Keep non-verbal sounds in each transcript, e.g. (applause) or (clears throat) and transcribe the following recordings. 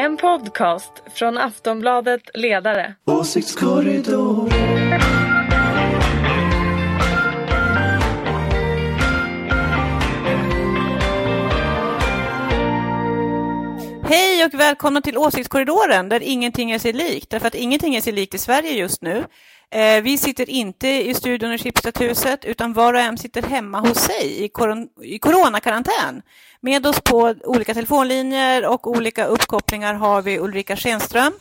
En podcast från Aftonbladet Ledare. Åsiktskorridor. Hej och välkomna till Åsiktskorridoren där ingenting är sig likt. Därför att ingenting är sig likt i Sverige just nu. Eh, vi sitter inte i studion i Schibstedhuset utan var och en sitter hemma hos sig i, koron i coronakarantän. Med oss på olika telefonlinjer och olika uppkopplingar har vi Ulrika Schenström.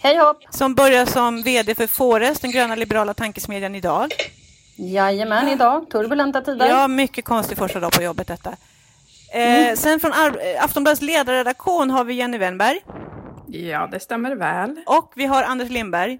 Hej hopp! Som börjar som VD för Fores, den gröna liberala tankesmedjan idag. Jajamän, idag. Turbulenta tider. Ja, mycket konstig första dag på jobbet detta. Eh, mm. Sen från Aftonbladets ledarredaktion har vi Jenny Wennberg. Ja, det stämmer väl. Och vi har Anders Lindberg.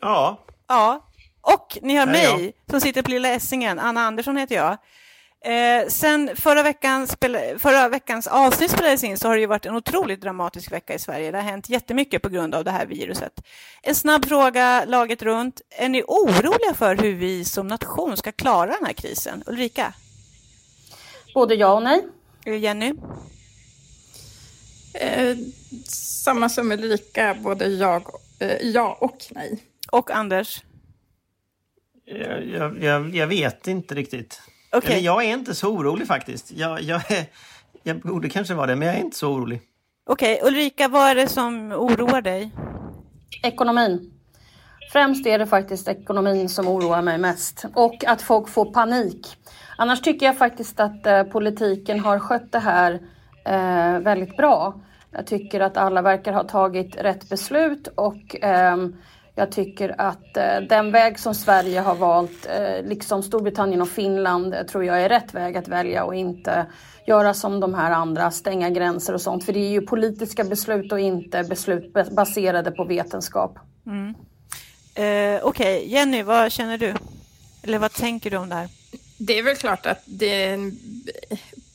Ja. Ja. Och ni har mig som sitter på Lilla Essingen. Anna Andersson heter jag. Eh, sen förra, veckan förra veckans avsnitt spelades in så har det ju varit en otroligt dramatisk vecka i Sverige. Det har hänt jättemycket på grund av det här viruset. En snabb fråga, laget runt. Är ni oroliga för hur vi som nation ska klara den här krisen? Ulrika? Både ja och nej. Eh, Jenny? Eh, samma som Ulrika, både jag, eh, ja och nej. Och Anders? Jag, jag, jag, jag vet inte riktigt. Okay. Eller jag är inte så orolig faktiskt. Jag, jag, är, jag borde kanske vara det, men jag är inte så orolig. Okej, okay. Ulrika, vad är det som oroar dig? Ekonomin. Främst är det faktiskt ekonomin som oroar mig mest och att folk får panik. Annars tycker jag faktiskt att eh, politiken har skött det här eh, väldigt bra. Jag tycker att alla verkar ha tagit rätt beslut och eh, jag tycker att eh, den väg som Sverige har valt, eh, liksom Storbritannien och Finland, eh, tror jag är rätt väg att välja och inte göra som de här andra, stänga gränser och sånt. För det är ju politiska beslut och inte beslut baserade på vetenskap. Mm. Eh, Okej, okay. Jenny, vad känner du? Eller vad tänker du om det här? Det är väl klart att det är en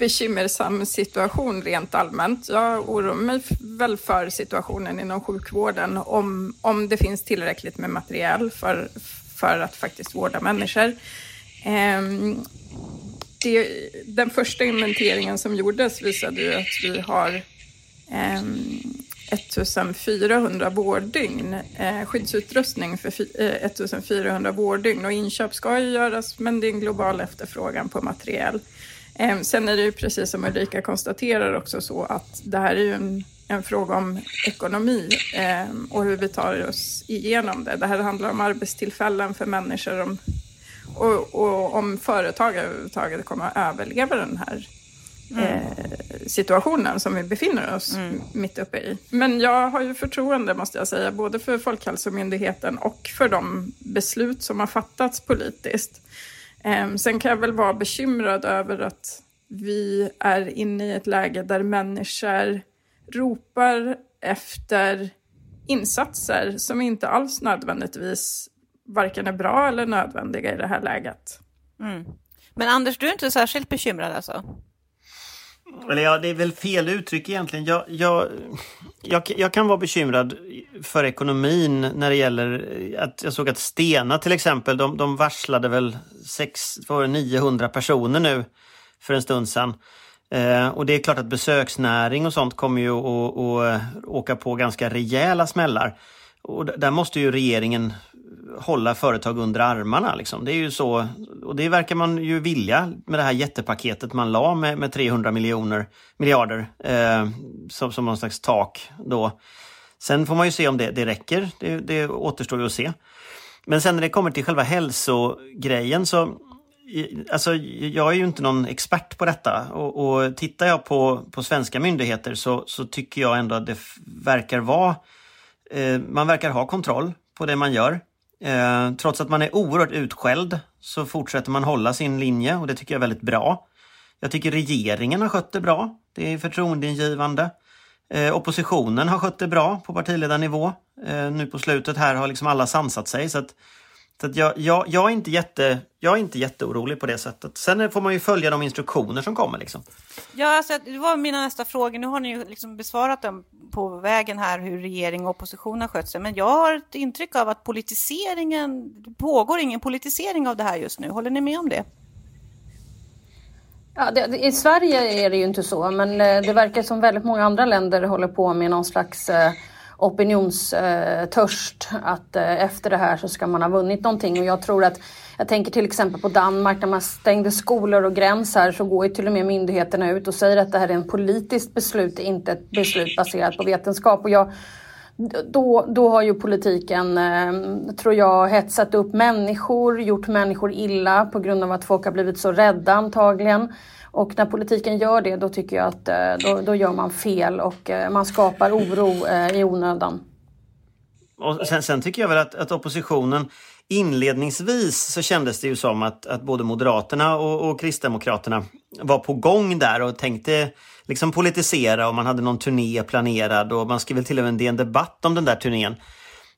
bekymmersam situation rent allmänt. Jag oroar mig väl för situationen inom sjukvården om, om det finns tillräckligt med material för, för att faktiskt vårda människor. Ehm, det, den första inventeringen som gjordes visade ju att vi har ehm, 1400 vårddygn, eh, skyddsutrustning för 1400 eh, vårddygn och inköp ska ju göras men det är en global efterfrågan på material. Eh, sen är det ju precis som Ulrika konstaterar också så att det här är ju en, en fråga om ekonomi eh, och hur vi tar oss igenom det. Det här handlar om arbetstillfällen för människor om, och, och om företag överhuvudtaget kommer att överleva den här mm. eh, situationen som vi befinner oss mm. mitt uppe i. Men jag har ju förtroende, måste jag säga, både för Folkhälsomyndigheten och för de beslut som har fattats politiskt. Ehm, sen kan jag väl vara bekymrad över att vi är inne i ett läge där människor ropar efter insatser som inte alls nödvändigtvis varken är bra eller nödvändiga i det här läget. Mm. Men Anders, du är inte särskilt bekymrad alltså? Eller ja, det är väl fel uttryck egentligen. Jag, jag, jag, jag, kan vara bekymrad för ekonomin när det gäller eh, att jag såg att Stena till exempel, de, de varslade väl 6, 900 personer nu för en stund sedan. Eh, och det är klart att besöksnäring och sånt kommer ju att, att eh, åka på ganska rejäla smällar. Och där måste ju regeringen hålla företag under armarna. Liksom. Det är ju så, och det verkar man ju vilja med det här jättepaketet man la med, med 300 miljoner, miljarder eh, som, som någon slags tak. Då. Sen får man ju se om det, det räcker, det, det återstår ju att se. Men sen när det kommer till själva hälsogrejen så Alltså, jag är ju inte någon expert på detta och, och tittar jag på, på svenska myndigheter så, så tycker jag ändå att det verkar vara eh, man verkar ha kontroll på det man gör. Eh, trots att man är oerhört utskälld så fortsätter man hålla sin linje och det tycker jag är väldigt bra. Jag tycker regeringen har skött det bra. Det är förtroendeingivande. Eh, oppositionen har skött det bra på partiledarnivå. Eh, nu på slutet här har liksom alla sansat sig. Så att så att jag, jag, jag, är inte jätte, jag är inte jätteorolig på det sättet. Sen får man ju följa de instruktioner som kommer. Liksom. Ja, alltså, det var mina nästa frågor. Nu har ni ju liksom besvarat dem på vägen här, hur regering och opposition har skött sig. Men jag har ett intryck av att politiseringen, det pågår ingen politisering av det här just nu. Håller ni med om det? Ja, det, I Sverige är det ju inte så, men eh, det verkar som väldigt många andra länder håller på med någon slags eh, opinionstörst. Att eh, efter det här så ska man ha vunnit någonting. Och jag tror att, jag tänker till exempel på Danmark, när man stängde skolor och gränser så går ju till och med myndigheterna ut och säger att det här är en politiskt beslut, inte ett beslut baserat på vetenskap. Och jag, då, då har ju politiken, eh, tror jag, hetsat upp människor, gjort människor illa på grund av att folk har blivit så rädda antagligen. Och när politiken gör det, då tycker jag att eh, då, då gör man fel och eh, man skapar oro eh, i onödan. Och sen, sen tycker jag väl att, att, oppositionen inledningsvis så kändes det ju som att, att både Moderaterna och, och Kristdemokraterna var på gång där och tänkte liksom politisera och man hade någon turné planerad och man skrev väl till och med en debatt om den där turnén.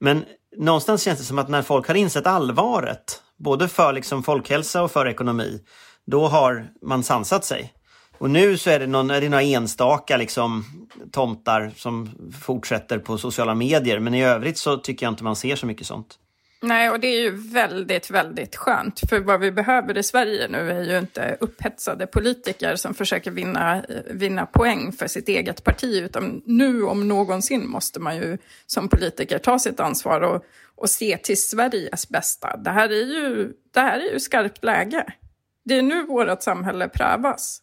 Men någonstans känns det som att när folk har insett allvaret, både för liksom folkhälsa och för ekonomi, då har man sansat sig. Och nu så är det, någon, är det några enstaka liksom, tomtar som fortsätter på sociala medier, men i övrigt så tycker jag inte man ser så mycket sånt. Nej, och det är ju väldigt, väldigt skönt. För vad vi behöver i Sverige nu är ju inte upphetsade politiker som försöker vinna, vinna poäng för sitt eget parti, utan nu om någonsin måste man ju som politiker ta sitt ansvar och, och se till Sveriges bästa. Det här är ju, det här är ju skarpt läge. Det är nu vårt samhälle prövas.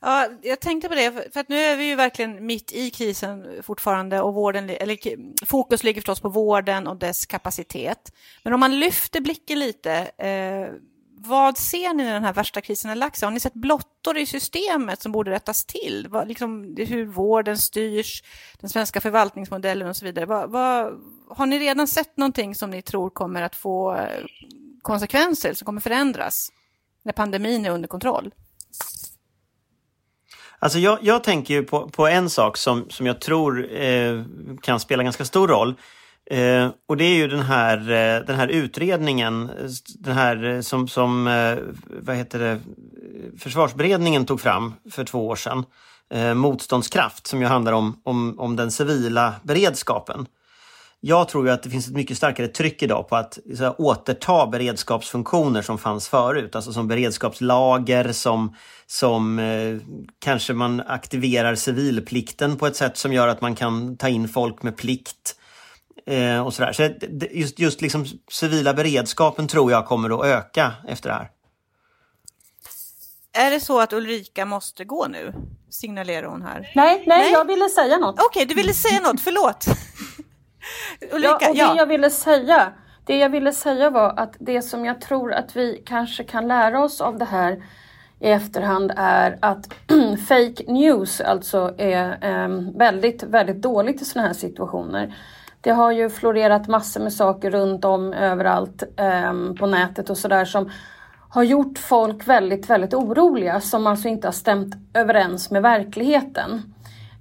Ja, jag tänkte på det, för att nu är vi ju verkligen mitt i krisen fortfarande och vården, eller fokus ligger förstås på vården och dess kapacitet. Men om man lyfter blicken lite, eh, vad ser ni när den här värsta krisen har lagt sig? Har ni sett blottor i systemet som borde rättas till? Vad, liksom, hur vården styrs, den svenska förvaltningsmodellen och så vidare. Vad, vad, har ni redan sett någonting som ni tror kommer att få eh, konsekvenser, som kommer förändras när pandemin är under kontroll? Alltså jag, jag tänker ju på, på en sak som, som jag tror eh, kan spela ganska stor roll. Eh, och det är ju den här, eh, den här utredningen, den här eh, som, som eh, vad heter det, försvarsberedningen tog fram för två år sedan. Eh, motståndskraft som ju handlar om, om, om den civila beredskapen. Jag tror ju att det finns ett mycket starkare tryck idag på att här, återta beredskapsfunktioner som fanns förut. Alltså som beredskapslager, som, som eh, kanske man aktiverar civilplikten på ett sätt som gör att man kan ta in folk med plikt. Eh, och sådär. Så just, just liksom civila beredskapen tror jag kommer att öka efter det här. Är det så att Ulrika måste gå nu? Signalerar hon här. Nej, nej, nej. jag ville säga något. Okej, okay, du ville säga något, förlåt. Ulrika, ja, och det ja. jag ville säga, det jag ville säga var att det som jag tror att vi kanske kan lära oss av det här i efterhand är att (clears throat) fake news alltså är eh, väldigt, väldigt dåligt i sådana här situationer. Det har ju florerat massor med saker runt om överallt eh, på nätet och sådär som har gjort folk väldigt, väldigt oroliga som alltså inte har stämt överens med verkligheten.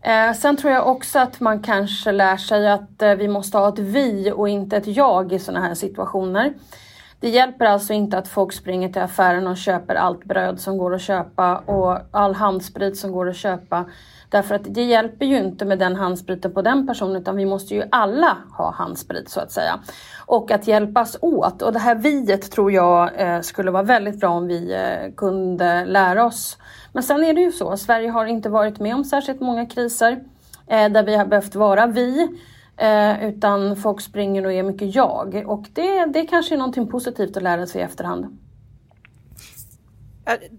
Eh, sen tror jag också att man kanske lär sig att eh, vi måste ha ett vi och inte ett jag i sådana här situationer. Det hjälper alltså inte att folk springer till affären och köper allt bröd som går att köpa och all handsprit som går att köpa. Därför att det hjälper ju inte med den handspriten på den personen utan vi måste ju alla ha handsprit så att säga. Och att hjälpas åt. Och det här viet tror jag eh, skulle vara väldigt bra om vi eh, kunde lära oss. Men sen är det ju så, Sverige har inte varit med om särskilt många kriser eh, där vi har behövt vara vi. Eh, utan folk springer och är mycket jag. Och det, det kanske är någonting positivt att lära sig i efterhand.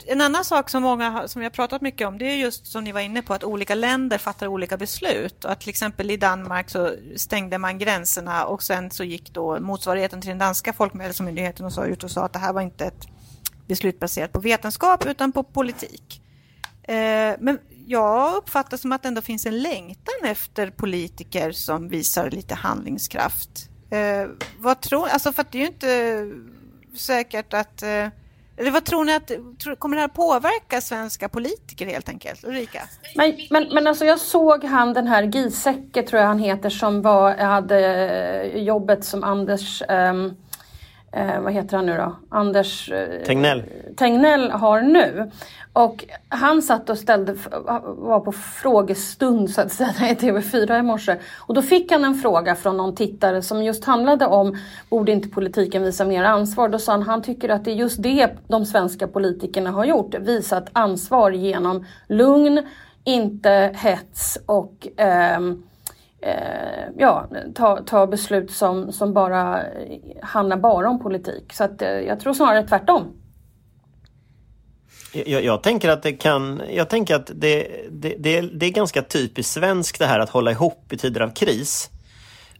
En annan sak som många som vi har pratat mycket om det är just som ni var inne på att olika länder fattar olika beslut. Att till exempel i Danmark så stängde man gränserna och sen så gick då motsvarigheten till den danska folkhälsomyndigheten och sa ut och sa att det här var inte ett beslut baserat på vetenskap utan på politik. Eh, men jag uppfattar som att det ändå finns en längtan efter politiker som visar lite handlingskraft. Eh, vad tror, alltså för att det är ju inte säkert att eh, eller vad tror ni att, kommer det här påverka svenska politiker helt enkelt? Ulrika? Men, men, men alltså jag såg han den här Giesecke tror jag han heter som var, hade eh, jobbet som Anders um, eh, vad heter han nu då, Anders eh, Tegnell. Tegnell har nu. Och han satt och ställde, var på frågestund så att säga (laughs) i TV4 i morse. Och då fick han en fråga från någon tittare som just handlade om, borde inte politiken visa mer ansvar? Då sa han, han tycker att det är just det de svenska politikerna har gjort, visat ansvar genom lugn, inte hets och ehm, eh, ja, ta, ta beslut som, som bara handlar bara om politik. Så att, eh, jag tror snarare tvärtom. Jag, jag, tänker att det kan, jag tänker att det, det, det, det, är ganska typiskt svenskt det här att hålla ihop i tider av kris.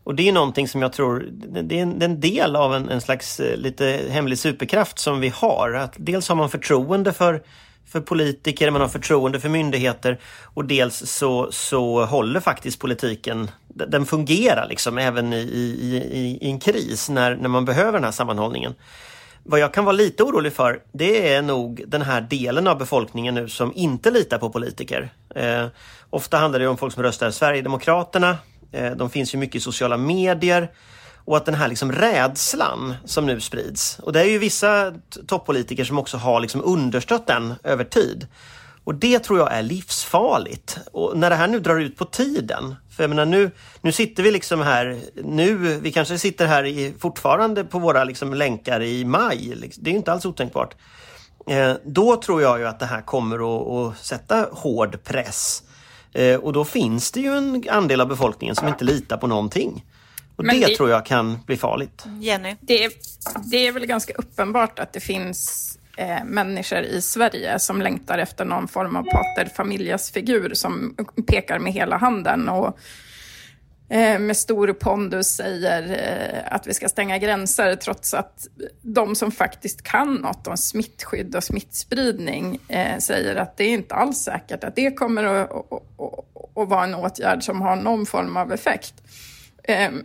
Och det är någonting som jag tror, det är en, det är en del av en, en, slags eh, lite hemlig superkraft som vi har. Att dels har man förtroende för, för politiker, man har förtroende för myndigheter och dels så, så håller faktiskt politiken, den fungerar liksom även i, i, i, i en kris när, när man behöver den här sammanhållningen. Vad jag kan vara lite orolig för, det är nog den här delen av befolkningen nu som inte litar på politiker. Eh, ofta handlar det om folk som röstar Sverigedemokraterna. Eh, de finns ju mycket i sociala medier. Och att den här liksom rädslan som nu sprids, och det är ju vissa toppolitiker som också har liksom understött den över tid. Och det tror jag är livsfarligt. Och när det här nu drar ut på tiden, för jag menar nu, nu sitter vi liksom här, nu, vi kanske sitter här i, fortfarande på våra liksom länkar i maj, liksom. det är ju inte alls otänkbart. Eh, då tror jag ju att det här kommer att, att sätta hård press. Eh, och då finns det ju en andel av befolkningen som inte litar på någonting. Och det, det, tror jag kan bli farligt. Jenny? Det är, det är väl ganska uppenbart att det finns eh, människor i Sverige som längtar efter någon form av pater familias-figur som pekar med hela handen och eh, med stor pondus säger eh, att vi ska stänga gränser trots att de som faktiskt kan något om smittskydd och smittspridning eh, säger att det är inte alls säkert att det kommer att, att, att, att vara en åtgärd som har någon form av effekt. Ehm,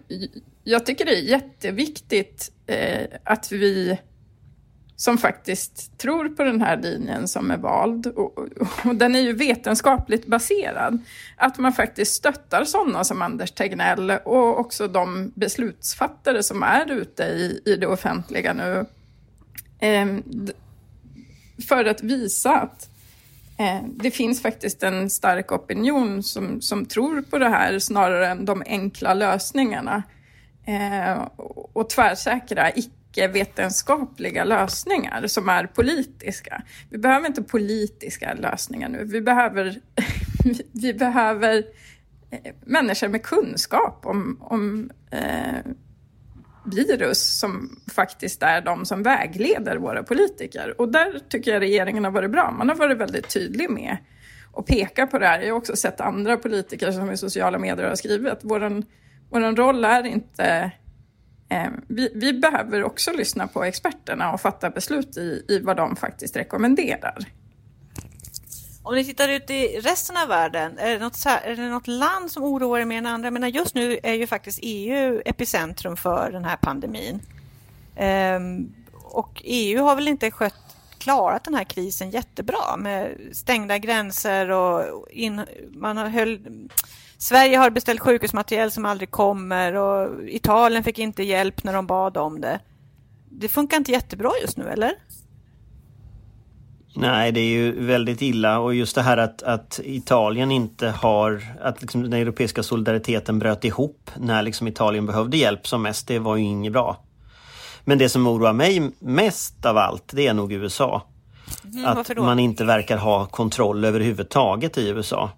jag tycker det är jätteviktigt eh, att vi som faktiskt tror på den här linjen som är vald. Och, och, den är ju vetenskapligt baserad. Att man faktiskt stöttar sådana som Anders Tegnell och också de beslutsfattare som är ute i, i det offentliga nu. Eh, för att visa att Eh, det finns faktiskt en stark opinion som, som tror på det här snarare än de enkla lösningarna. Eh, och tvärsäkra, icke-vetenskapliga lösningar som är politiska. Vi behöver inte politiska lösningar nu. Vi behöver, (laughs) vi behöver eh, människor med kunskap om, om eh, virus som faktiskt är de som vägleder våra politiker. Och där tycker jag regeringen har varit bra. Man har varit väldigt tydlig med att peka på det här. Jag har också sett andra politiker som i sociala medier har skrivit att vår våran roll är inte Eh, vi, vi, behöver också lyssna på experterna och fatta beslut i, i vad de faktiskt rekommenderar. Om ni tittar ut i resten av världen, är det något, är det något land som oroar er mer än andra? Jag menar, just nu är ju faktiskt EU epicentrum för den här pandemin. Ehm, och EU har väl inte skött, klarat den här krisen jättebra med stängda gränser och in, man har höll, Sverige har beställt sjukhusmateriel som aldrig kommer och Italien fick inte hjälp när de bad om det. Det funkar inte jättebra just nu, eller? Nej, det är ju väldigt illa och just det här att, att Italien inte har, att liksom den europeiska solidariteten bröt ihop när liksom Italien behövde hjälp som mest, det var ju inget bra. Men det som oroar mig mest av allt, det är nog USA. Mm, att man inte verkar ha kontroll överhuvudtaget i USA.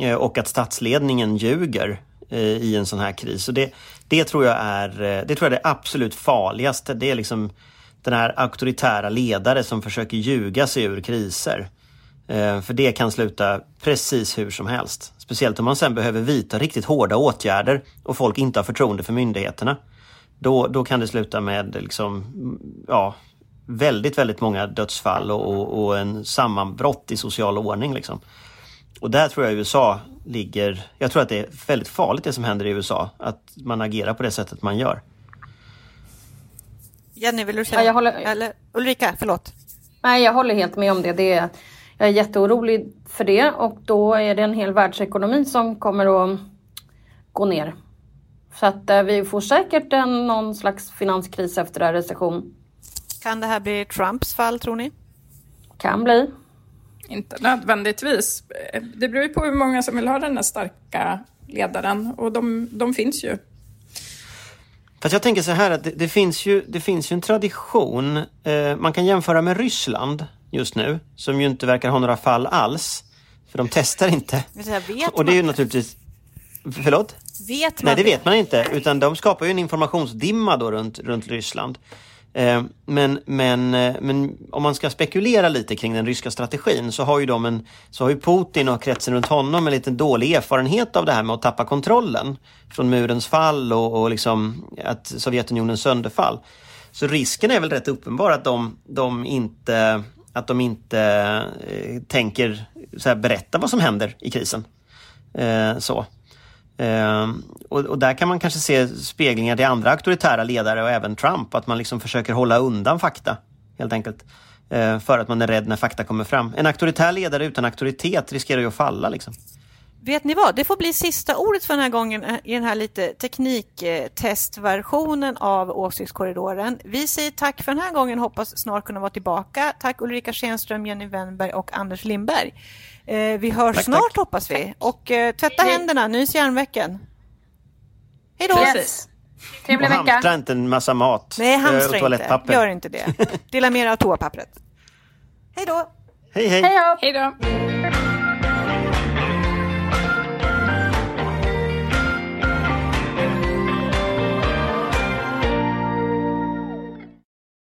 Eh, och att statsledningen ljuger eh, i en sån här kris. Så det, det, tror jag är, eh, det tror jag är det absolut farligaste. Det är liksom den här auktoritära ledare som försöker ljuga sig ur kriser. Eh, för det kan sluta precis hur som helst. Speciellt om man sen behöver vidta riktigt hårda åtgärder och folk inte har förtroende för myndigheterna. Då, då kan det sluta med liksom, ja, väldigt, väldigt många dödsfall och, och, och en sammanbrott i social ordning. Liksom. Och där tror jag USA ligger... Jag tror att det är väldigt farligt det som händer i USA. Att man agerar på det sättet man gör. Jenny, vill du säga? Ja, jag håller... Eller Ulrika, förlåt. Nej, jag håller helt med om det. det är... Jag är jätteorolig för det och då är det en hel världsekonomi som kommer att gå ner. Så att eh, vi får säkert en, någon slags finanskris efter det här recession. Kan det här bli Trumps fall tror ni? Kan bli. Inte nödvändigtvis. Det beror ju på hur många som vill ha den här starka ledaren och de, de finns ju. Fast jag tänker så här att det, det, finns, ju, det finns ju en tradition. Eh, man kan jämföra med Ryssland just nu, som ju inte verkar ha några fall alls. För de testar inte. Och det är ju naturligtvis... Förlåt? Vet man Nej, det vet man inte. Utan de skapar ju en informationsdimma då runt, runt Ryssland. Eh, men, men, eh, men om man ska spekulera lite kring den ryska strategin så har ju, de en, så har ju Putin och kretsen runt honom en lite dålig erfarenhet av det här med att tappa kontrollen från murens fall och, och liksom att Sovjetunionens sönderfall. Så risken är väl rätt uppenbar att de, de inte, att de inte eh, tänker så berätta vad som händer i krisen. Eh, så. Ehm, och, och, där kan man kanske se speglingar till andra auktoritära ledare och även Trump, att man liksom försöker hålla undan fakta helt enkelt. Uh, för att man är rädd när fakta kommer fram. En auktoritär ledare utan auktoritet riskerar ju att falla. Liksom. Vet ni vad, det får bli sista ordet för den här gången eh, i den här lite tekniktestversionen av Åsiktskorridoren. Vi säger tack för den här gången, hoppas snart kunna vara tillbaka. Tack Ulrika Schenström, Jenny Wennberg och Anders Lindberg. Eh, vi hörs tack, snart tack. hoppas vi. Och eh, tvätta händerna, nys järnvecken. Hej då! Yes. Trevlig vecka. hamstra inte en massa mat. Nej, eh, hamstra och inte. toalettpapper. Gör inte det. Dela med er av toapappret. Hej då! Hej hej! Hej då!